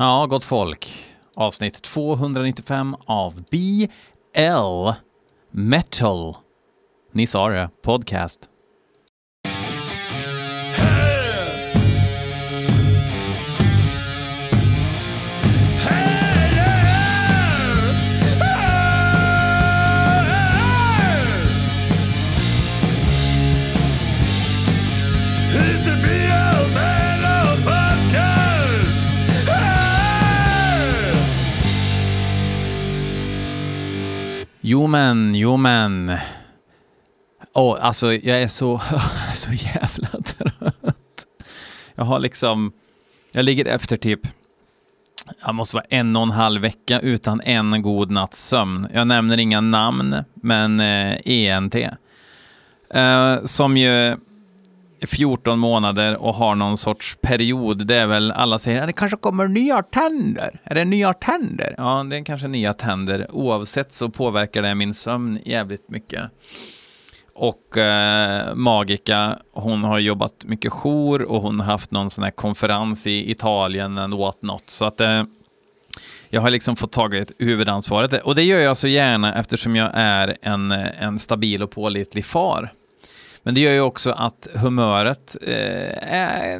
Ja, gott folk. Avsnitt 295 av BL Metal. Ni sa det, podcast. Jo men, jo men. Oh, alltså jag är så, så jävla trött. Jag har liksom, jag ligger efter typ, jag måste vara en och en halv vecka utan en god natts sömn. Jag nämner inga namn, men eh, ENT. Eh, som ju 14 månader och har någon sorts period. Det är väl, alla säger, att det kanske kommer nya tänder. Är det nya tänder? Ja, det är kanske nya tänder. Oavsett så påverkar det min sömn jävligt mycket. Och eh, Magica, hon har jobbat mycket jour och hon har haft någon sån här konferens i Italien and what not. Så att eh, jag har liksom fått tagit huvudansvaret. Och det gör jag så gärna eftersom jag är en, eh, en stabil och pålitlig far. Men det gör ju också att humöret eh,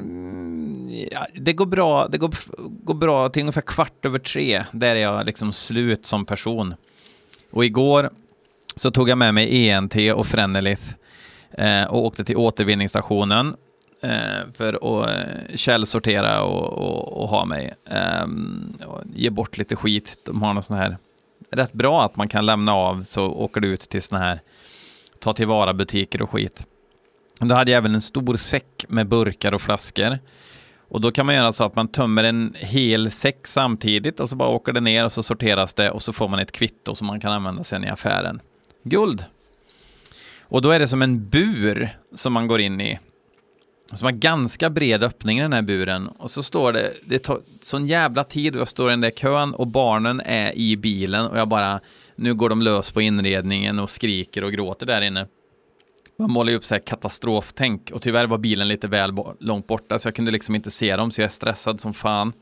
Ja, det går bra, det går, går bra till ungefär kvart över tre. Där är jag liksom slut som person. Och igår så tog jag med mig ENT och Frenelith eh, och åkte till återvinningsstationen eh, för att eh, källsortera och, och, och ha mig. ehm, och ge bort lite skit. De har något sån här rätt bra att man kan lämna av så åker du ut till såna här ta tillvara butiker och skit. Då hade jag även en stor säck med burkar och flaskor. Och då kan man göra så att man tömmer en hel säck samtidigt och så bara åker det ner och så sorteras det och så får man ett kvitto som man kan använda sen i affären. Guld! Och då är det som en bur som man går in i. Som har ganska bred öppning i den här buren. Och så står det, det tar sån jävla tid och jag står i den där kön och barnen är i bilen och jag bara, nu går de lös på inredningen och skriker och gråter där inne. Man målar ju upp så här katastroftänk och tyvärr var bilen lite väl bo- långt borta så jag kunde liksom inte se dem så jag är stressad som fan.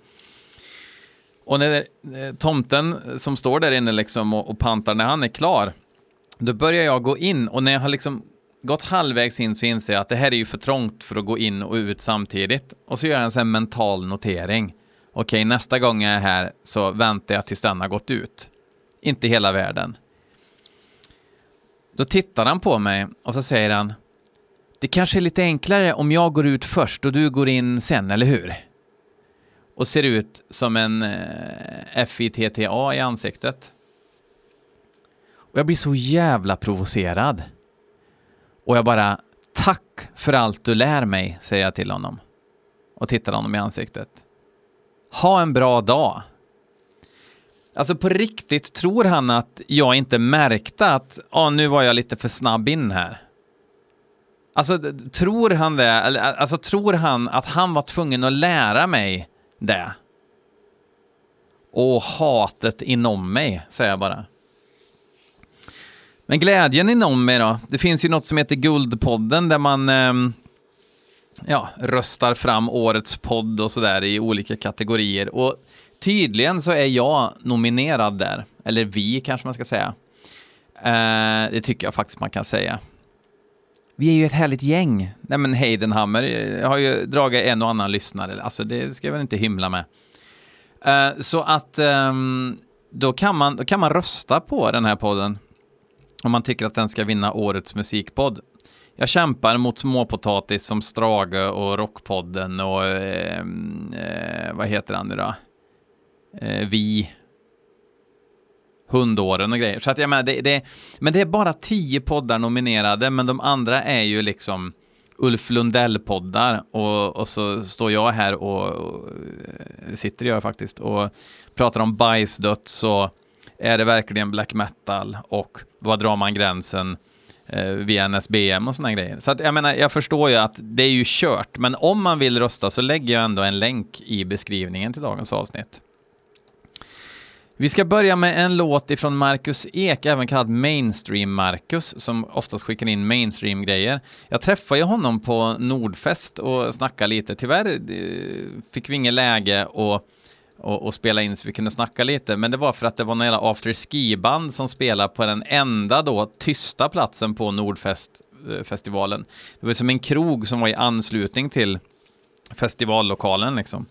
Och när eh, tomten som står där inne liksom och, och pantar, när han är klar, då börjar jag gå in och när jag har liksom gått halvvägs in så inser jag att det här är ju för trångt för att gå in och ut samtidigt. Och så gör jag en sån här mental notering. Okej, nästa gång jag är här så väntar jag tills den har gått ut. Inte hela världen. Då tittar han på mig och så säger han Det kanske är lite enklare om jag går ut först och du går in sen, eller hur? Och ser ut som en eh, FITTA i ansiktet. Och jag blir så jävla provocerad. Och jag bara Tack för allt du lär mig, säger jag till honom. Och tittar honom i ansiktet. Ha en bra dag. Alltså på riktigt, tror han att jag inte märkte att ah, nu var jag lite för snabb in här? Alltså, tror han det? Alltså, tror han att han var tvungen att lära mig det? Och hatet inom mig, säger jag bara. Men glädjen inom mig då? Det finns ju något som heter Guldpodden där man eh, ja, röstar fram årets podd och sådär i olika kategorier. Och tydligen så är jag nominerad där. Eller vi kanske man ska säga. Eh, det tycker jag faktiskt man kan säga. Vi är ju ett härligt gäng. Nej men Heidenhammer jag har ju dragit en och annan lyssnare. Alltså det ska jag väl inte hymla med. Eh, så att eh, då, kan man, då kan man rösta på den här podden. Om man tycker att den ska vinna årets musikpodd. Jag kämpar mot småpotatis som Strage och Rockpodden och eh, eh, vad heter han nu då? Eh, vi. Hundåren och grejer. Så att jag menar, det, det, men det är bara tio poddar nominerade, men de andra är ju liksom Ulf Lundell-poddar och, och så står jag här och, och sitter jag faktiskt och pratar om bajsdöds och är det verkligen black metal och var drar man gränsen eh, via NSBM och sådana grejer. Så att jag menar, jag förstår ju att det är ju kört, men om man vill rösta så lägger jag ändå en länk i beskrivningen till dagens avsnitt. Vi ska börja med en låt ifrån Marcus Ek, även kallad Mainstream Marcus, som oftast skickar in mainstream-grejer. Jag träffade ju honom på Nordfest och snackade lite. Tyvärr eh, fick vi inget läge att och, och spela in så vi kunde snacka lite. Men det var för att det var några after ski-band som spelade på den enda då tysta platsen på Nordfestivalen. Eh, det var som en krog som var i anslutning till festivallokalen liksom.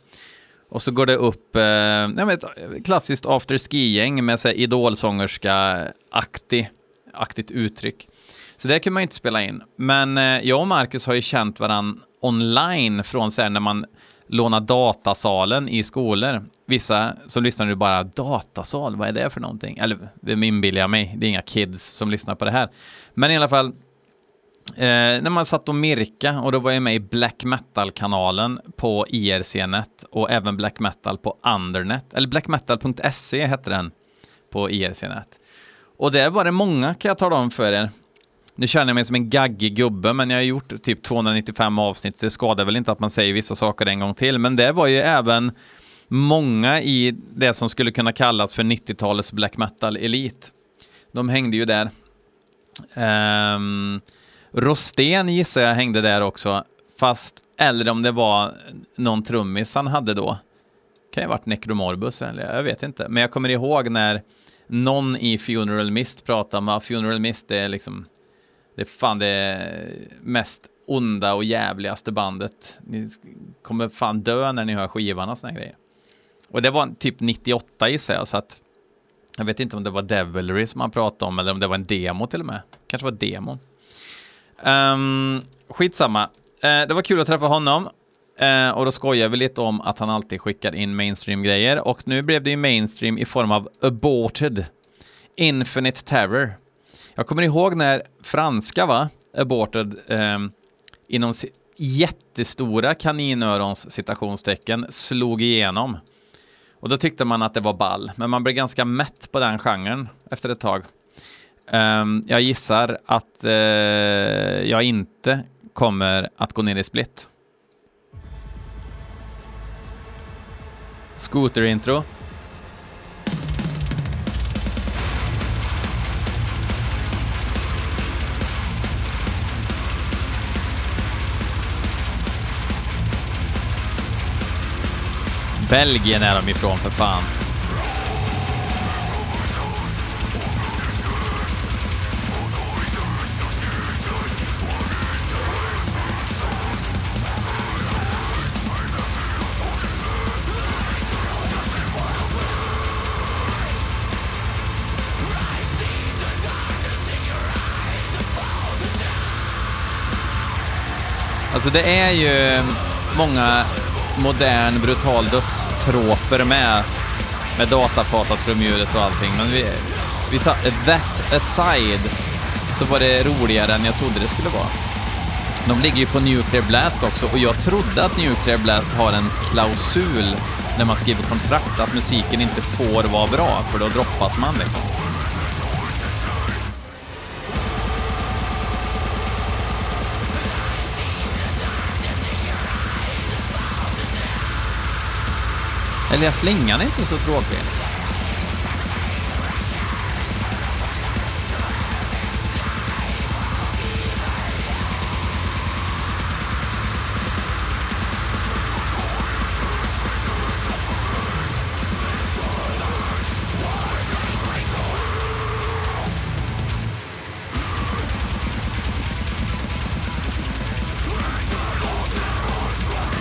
Och så går det upp eh, ja, ett klassiskt after ski-gäng med så här, idolsångerska-aktig, aktigt uttryck. Så det kan man ju inte spela in. Men eh, jag och Marcus har ju känt varandra online från så här, när man lånar datasalen i skolor. Vissa som lyssnar nu bara, datasal, vad är det för någonting? Eller vem inbillar jag mig? Det är inga kids som lyssnar på det här. Men i alla fall, Eh, när man satt och mirka och då var jag med i Black Metal-kanalen på IRC-net och även Black Metal på Undernet, eller blackmetal.se hette den på IRC-net. Och där var det många kan jag tala om för er. Nu känner jag mig som en gaggig gubbe, men jag har gjort typ 295 avsnitt, så det skadar väl inte att man säger vissa saker en gång till. Men det var ju även många i det som skulle kunna kallas för 90-talets black metal-elit. De hängde ju där. Um, Rostén gissar jag hängde där också, fast eller om det var någon trummis han hade då. Kan ju ha varit Necromorbus, eller jag vet inte. Men jag kommer ihåg när någon i Funeral Mist pratade om att Funeral Mist det är liksom, det är fan det mest onda och jävligaste bandet. Ni kommer fan dö när ni hör skivan och såna grejer. Och det var typ 98 gissar jag, så att jag vet inte om det var Devilry som han pratade om eller om det var en demo till och med. Kanske var demon. Um, skitsamma. Uh, det var kul att träffa honom. Uh, och då skojar vi lite om att han alltid skickar in mainstream-grejer. Och nu blev det ju mainstream i form av aborted. Infinite Terror. Jag kommer ihåg när franska, va? Aborted, um, inom jättestora kaninörons citationstecken slog igenom. Och då tyckte man att det var ball, men man blev ganska mätt på den genren efter ett tag. Um, jag gissar att uh, jag inte kommer att gå ner i split. Scooter-intro. Belgien är de ifrån för fan. Alltså det är ju många modern brutal dödstråper med, med datapata, trumljudet och allting, men vi, vi tar that aside så var det roligare än jag trodde det skulle vara. De ligger ju på Nuclear Blast också och jag trodde att Nuclear Blast har en klausul när man skriver kontrakt att musiken inte får vara bra, för då droppas man liksom. Eller slingan är inte så tråkig.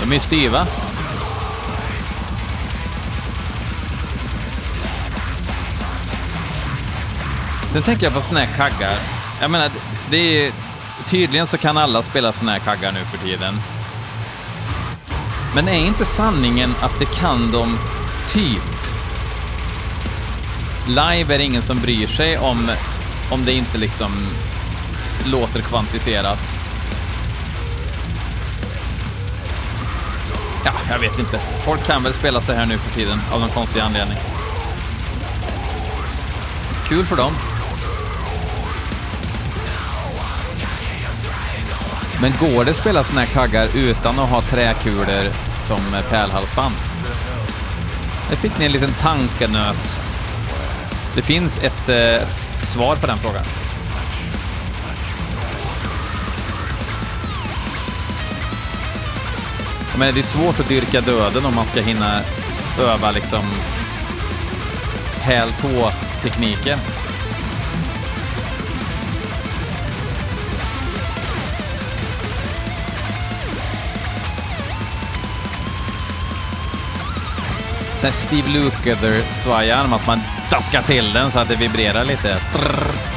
De är styva. Sen tänker jag på såna här kaggar. Jag menar, det är, tydligen så kan alla spela såna här kaggar nu för tiden. Men är inte sanningen att det kan de typ? Live är det ingen som bryr sig om, om det inte liksom låter kvantiserat. Ja, jag vet inte. Folk kan väl spela så här nu för tiden av någon konstig anledning. Kul för dem. Men går det att spela såna här kaggar utan att ha träkulor som eh, pärlhalsband? Där fick ni en liten tankenöt. Det finns ett eh, svar på den frågan. Men det är svårt att dyrka döden om man ska hinna öva liksom häl-tå-tekniken. Sen Steve Lukather-svajarm, att man daskar till den så att det vibrerar lite. Trrr.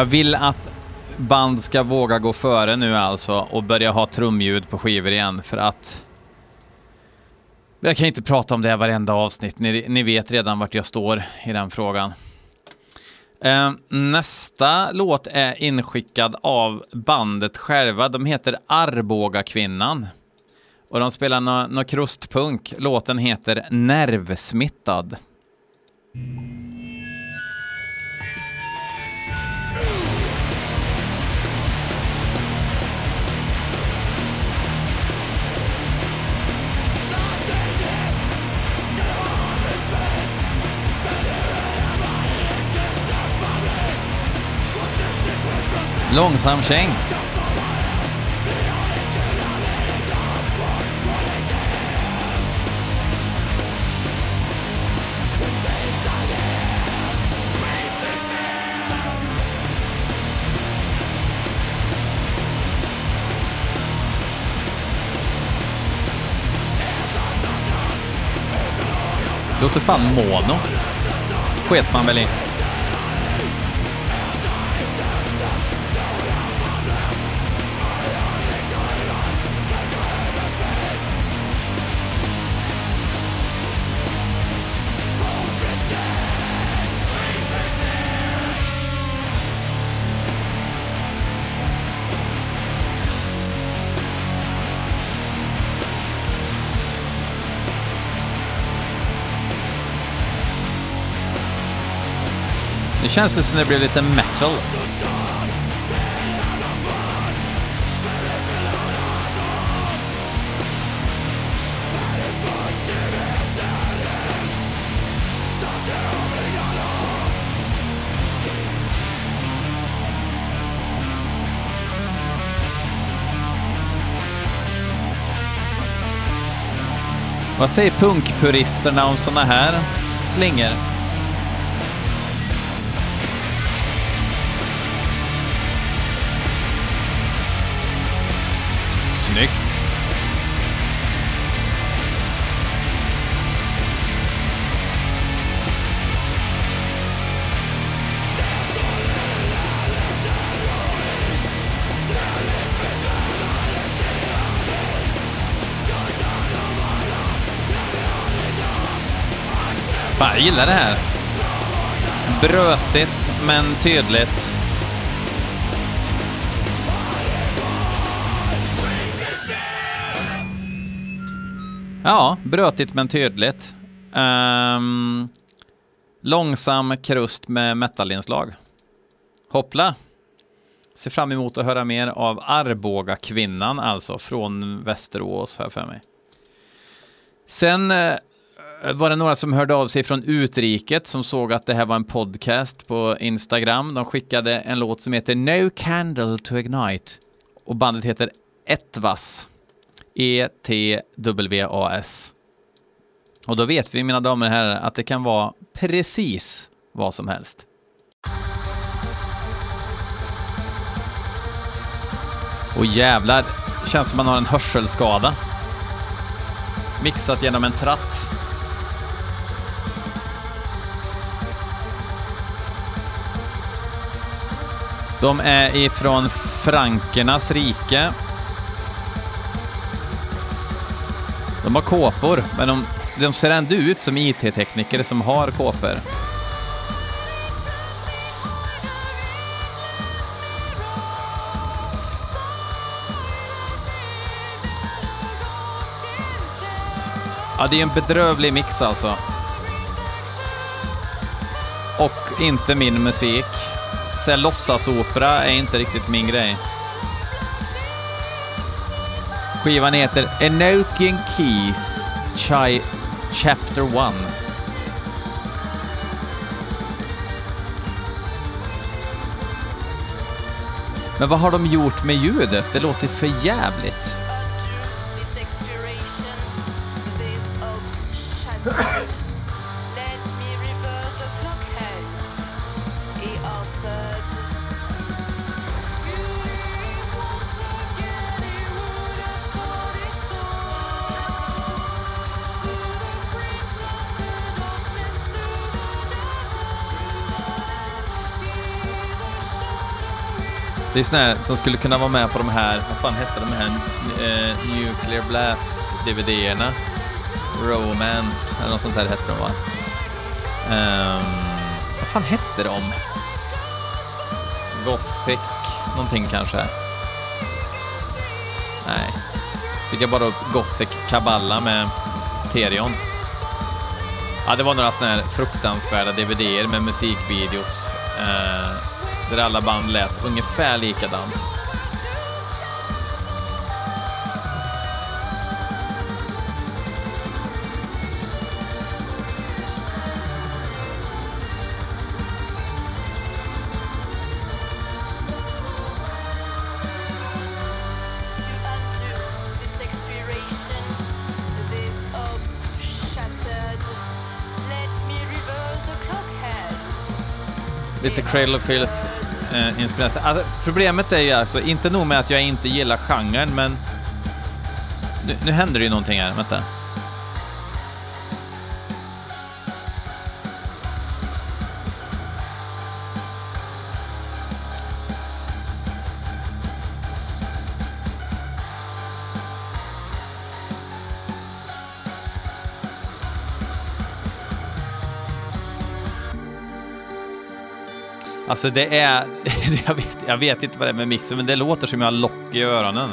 Jag vill att band ska våga gå före nu alltså och börja ha trumljud på skivor igen för att jag kan inte prata om det här varenda avsnitt. Ni, ni vet redan vart jag står i den frågan. Eh, nästa låt är inskickad av bandet själva. De heter Arboga kvinnan och de spelar någon no krustpunk. Låten heter Nervsmittad. Långsam käng. Låter fan mono. Sket man väl i. känns det som det blir lite metal. Vad säger punkpuristerna om såna här slingor? Snyggt. Fan, jag gillar det här. Brötigt, men tydligt. Ja, brötigt men tydligt. Um, långsam krust med metalinslag. Hoppla! Ser fram emot att höra mer av Arboga kvinnan alltså, från Västerås här för mig. Sen eh, var det några som hörde av sig från utriket som såg att det här var en podcast på Instagram. De skickade en låt som heter No Candle to Ignite och bandet heter Etwas. E-T-W-A-S. Och då vet vi, mina damer och herrar, att det kan vara precis vad som helst. Och jävlar, känns som man har en hörselskada. Mixat genom en tratt. De är ifrån Frankernas rike. De har kåpor, men de, de ser ändå ut som IT-tekniker som har kåpor. Ja, det är en bedrövlig mix alltså. Och inte min musik. Så här, låtsasopera är inte riktigt min grej. Skivan heter Enochian Keys Chai Chapter 1. Men vad har de gjort med ljudet? Det låter för jävligt. Det är såna här som skulle kunna vara med på de här, vad fan hette de här eh, Nuclear Blast DVD-erna? Romance, eller något sånt där hette de va? Um, vad fan hette de? Gothic, någonting kanske? Nej. Fick jag bara upp Gothic Kaballa med Terion. Ja, det var några såna här fruktansvärda DVD-er med musikvideos. Eh, där alla band lät ungefär likadant. Lite Cradle of Filth eh, inspirerat. Alltså, problemet är ju alltså, inte nog med att jag inte gillar genren, men nu, nu händer det ju någonting här, vänta. Alltså det är, jag vet, jag vet inte vad det är med mixen, men det låter som jag har lock i öronen.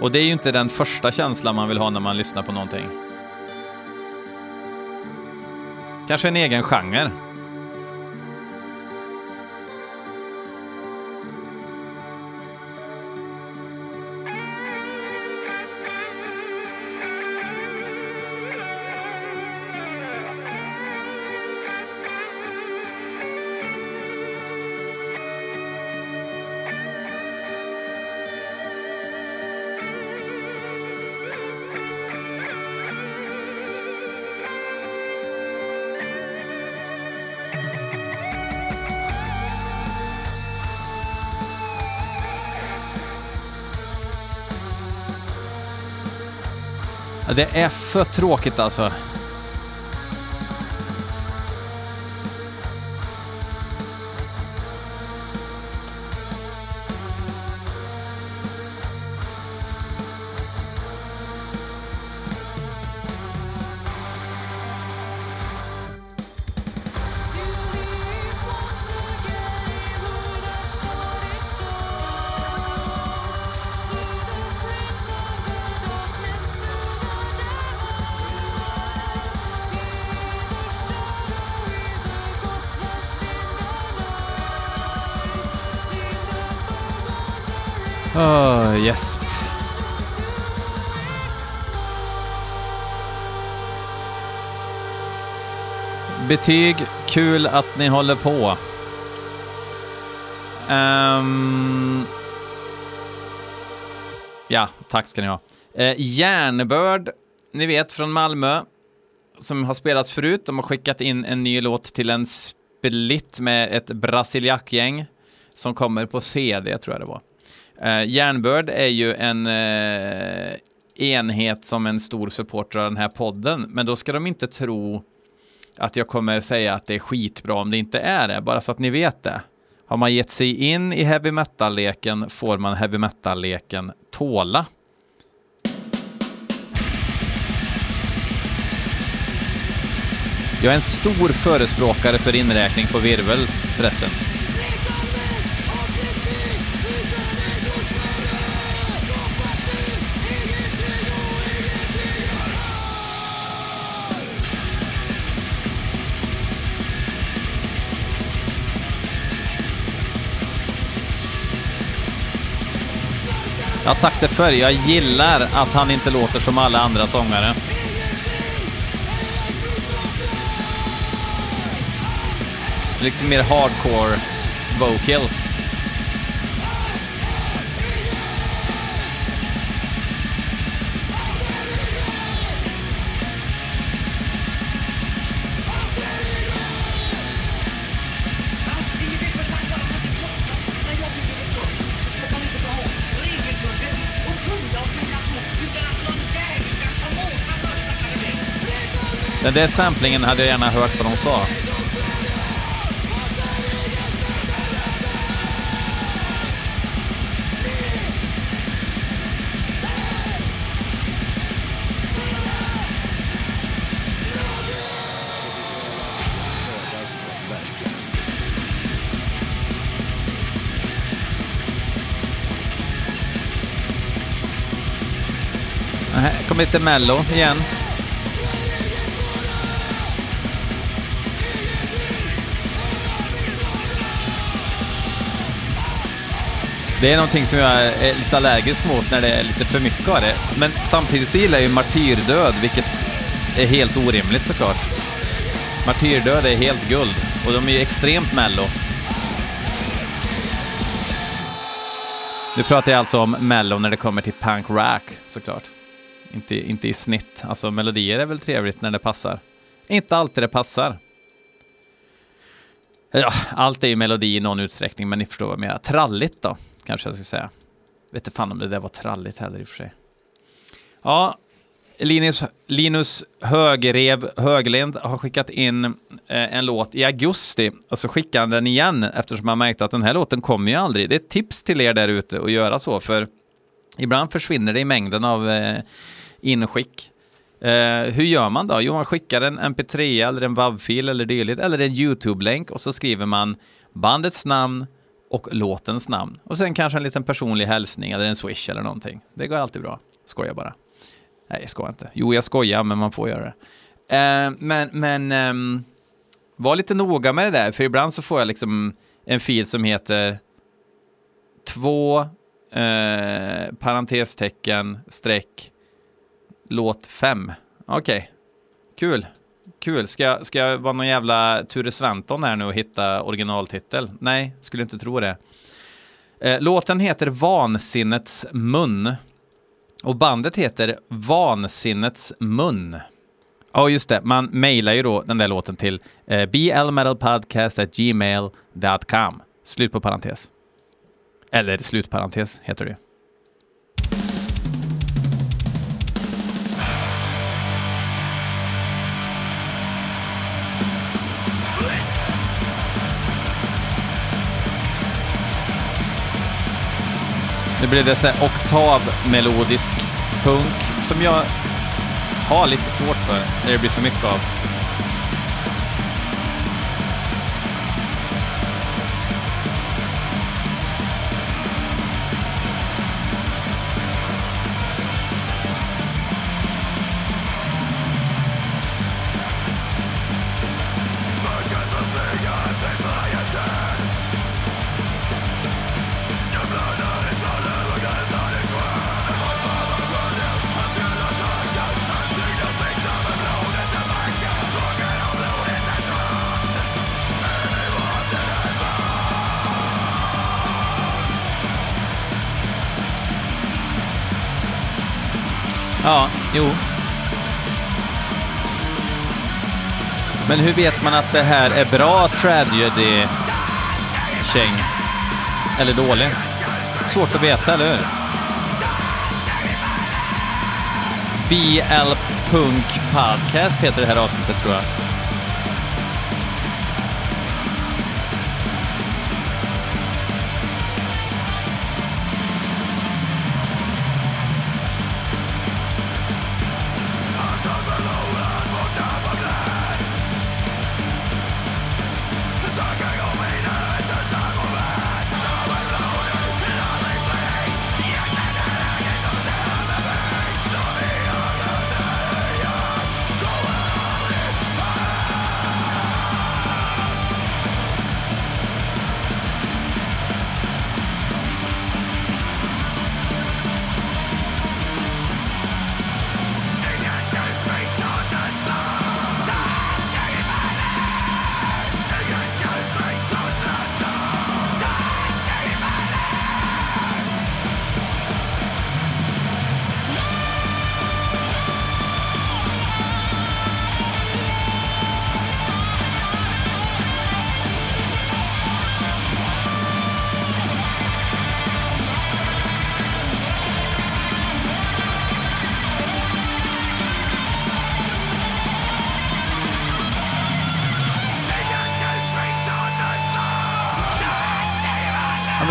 Och det är ju inte den första känslan man vill ha när man lyssnar på någonting. Kanske en egen genre. Det är för tråkigt alltså. Oh, yes. Betyg, kul att ni håller på. Um... ja, tack ska ni ha. Uh, Järnbörd, ni vet från Malmö, som har spelats förut. De har skickat in en ny låt till en split med ett brasiliakgäng som kommer på CD, tror jag det var. Eh, Järnbörd är ju en eh, enhet som en stor supporter av den här podden, men då ska de inte tro att jag kommer säga att det är skitbra om det inte är det, bara så att ni vet det. Har man gett sig in i heavy metal-leken får man heavy metal-leken tåla. Jag är en stor förespråkare för inräkning på virvel förresten. Jag har sagt det förr, jag gillar att han inte låter som alla andra sångare. Liksom mer hardcore vocals. Den där samplingen hade jag gärna hört vad de sa. födas kommer lite mello igen. Det är någonting som jag är lite allergisk mot när det är lite för mycket av det. Men samtidigt så gillar jag ju martyrdöd, vilket är helt orimligt såklart. Martyrdöd är helt guld och de är ju extremt mello. Nu pratar jag alltså om mello när det kommer till punk rock såklart. Inte, inte i snitt. Alltså melodier är väl trevligt när det passar. Inte alltid det passar. Ja, allt är ju melodi i någon utsträckning, men ni förstår vad jag menar. Tralligt då, kanske jag ska säga. Vet inte fan om det där var tralligt heller i och för sig. Ja, Linus, Linus Högrev Höglind har skickat in eh, en låt i augusti och så skickar han den igen eftersom han märkte att den här låten kommer ju aldrig. Det är ett tips till er där ute att göra så, för ibland försvinner det i mängden av eh, inskick. Eh, hur gör man då? Jo, man skickar en mp3 eller en WAV-fil eller dylikt, eller en YouTube-länk och så skriver man bandets namn och låtens namn. Och sen kanske en liten personlig hälsning eller en swish eller någonting. Det går alltid bra. Skoja bara. Nej, jag skojar inte. Jo, jag skojar, men man får göra det. Eh, men, men eh, var lite noga med det där, för ibland så får jag liksom en fil som heter två eh, parentestecken streck låt 5. Okej, kul. Kul. Ska jag, ska jag vara någon jävla Ture Sventon här nu och hitta originaltitel? Nej, skulle inte tro det. Eh, låten heter Vansinnets mun. Och bandet heter Vansinnets mun. Ja, just det. Man mejlar ju då den där låten till eh, blmetalpodcast.gmail.com. Slut på parentes. Eller slutparentes heter det Nu blev det så här oktavmelodisk punk som jag har lite svårt för när det blir för mycket av. Ja, jo. Men hur vet man att det här är bra tragedy-käng? Eller dålig? Svårt att veta, eller hur? BL Punk Podcast heter det här avsnittet, tror jag.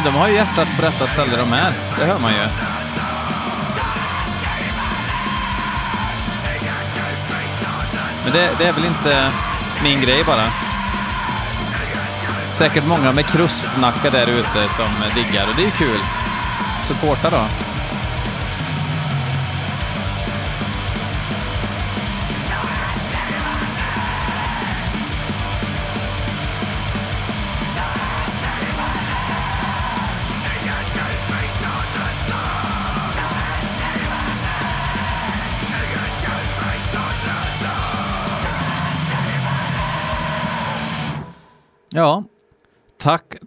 Men de har ju hjärtat på rätta ställe de är. Det hör man ju. Men det, det är väl inte min grej bara. Säkert många med krustnacka där ute som diggar och det är ju kul. Supporta då.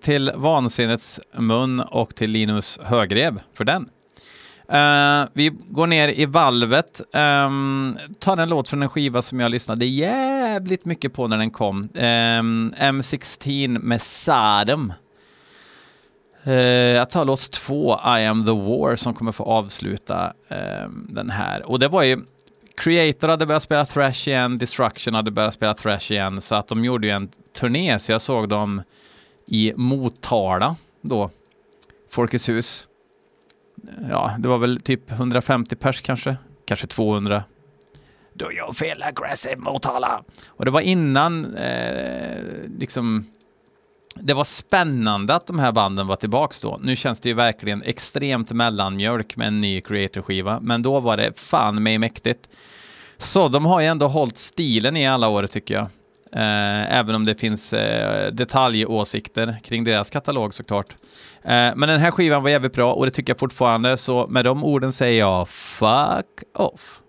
Till Vansinnets mun och till Linus Högrev för den. Uh, vi går ner i valvet, ehm, um, tar en låt från en skiva som jag lyssnade jävligt mycket på när den kom. Ehm, um, M16 med Sadem. Uh, eh, jag tar låt två, I am the war, som kommer få avsluta um, den här. Och det var ju Creator hade börjat spela thrash igen, Destruction hade börjat spela thrash igen, så att de gjorde ju en turné, så jag såg dem i Motala då, Folkets hus. Ja, det var väl typ 150 pers kanske, kanske 200. Do you feel aggressive Motala? Och det var innan, eh, liksom, det var spännande att de här banden var tillbaks då. Nu känns det ju verkligen extremt mellanmjölk med en ny creator-skiva, men då var det fan mig mäktigt. Så de har ju ändå hållit stilen i alla år tycker jag. Eh, även om det finns eh, detaljåsikter kring deras katalog såklart. Eh, men den här skivan var jävligt bra och det tycker jag fortfarande, så med de orden säger jag fuck off.